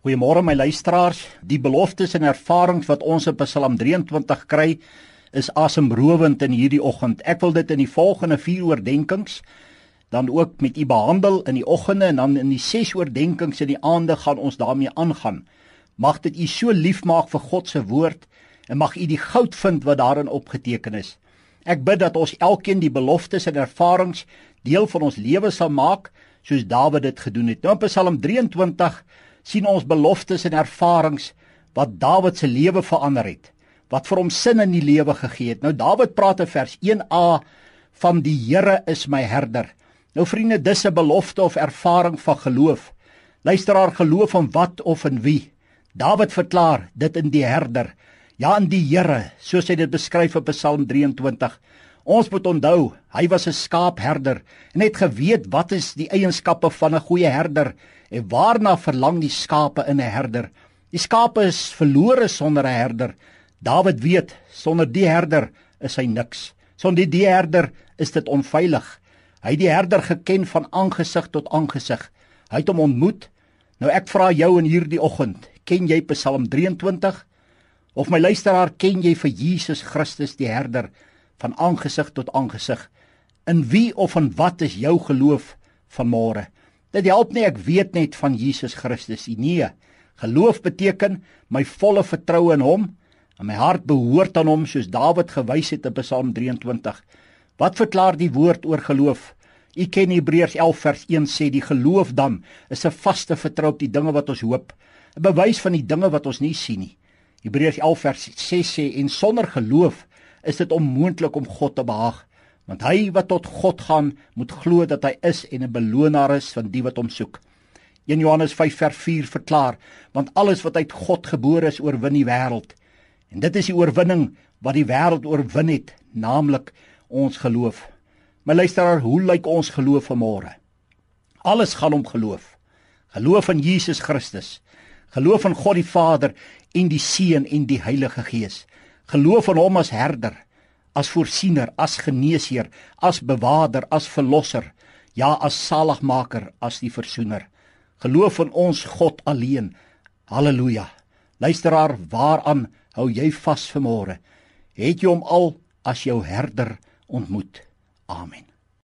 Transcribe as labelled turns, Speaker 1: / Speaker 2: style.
Speaker 1: Goeiemôre my luisteraars. Die beloftes en ervarings wat ons in Psalm 23 kry, is asemrowend in hierdie oggend. Ek wil dit in die volgende 4 oordeenkings dan ook met u behandel in die oggende en dan in die 6 oordeenkings in die aande gaan ons daarmee aangaan. Mag dit u so lief maak vir God se woord en mag u die goud vind wat daarin opgeteken is. Ek bid dat ons elkeen die beloftes en ervarings deel van ons lewe sal maak soos Dawid dit gedoen het. Nou in Psalm 23 sien ons beloftes en ervarings wat Dawid se lewe verander het, wat vir hom sin in die lewe gegee het. Nou Dawid praat in vers 1a van die Here is my herder. Nou vriende, dis 'n belofte of ervaring van geloof. Luisteraar, geloof in wat of in wie? Dawid verklaar dit in die herder, ja in die Here, soos hy dit beskryf op Psalm 23. Ons moet onthou, hy was 'n skaapherder en het geweet wat is die eienskappe van 'n goeie herder en waarna verlang die skape in 'n herder. Die skape is verlore sonder 'n herder. Dawid weet, sonder die herder is hy niks. Sonder die herder is dit onveilig. Hy het die herder geken van aangesig tot aangesig. Hy het hom ontmoet. Nou ek vra jou in hierdie oggend, ken jy Psalm 23? Of my luisteraar, ken jy vir Jesus Christus die herder? Van aangesig tot aangesig. In wie of in wat is jou geloof vanmôre? Dit help nie ek weet net van Jesus Christus nie. Nee. Geloof beteken my volle vertroue in hom en my hart behoort aan hom soos Dawid gewys het in Psalm 23. Wat verklaar die woord oor geloof? U ken Hebreërs 11 vers 1 sê die geloof dan is 'n vaste vertroue op die dinge wat ons hoop, 'n bewys van die dinge wat ons nie sien nie. Hebreërs 11 vers 6 sê en sonder geloof is dit onmoontlik om God te behaag, want hy wat tot God gaan, moet glo dat hy is en 'n belonaar is van die wat hom soek. 1 Johannes 5 vers 4 verklaar, want alles wat uit God gebore is, oorwin die wêreld. En dit is die oorwinning wat die wêreld oorwin het, naamlik ons geloof. My luisteraar, hoe lyk ons geloof vanmôre? Alles gaan om geloof. Geloof in Jesus Christus. Geloof in God die Vader en die Seun en die Heilige Gees. Geloof in hom as herder, as voorsiener, as geneesheer, as bewaarder, as verlosser, ja, as saligmaker, as die versoener. Geloof in ons God alleen. Halleluja. Luisteraar, waaraan hou jy vas vanmôre? Het jy hom al as jou herder ontmoet? Amen.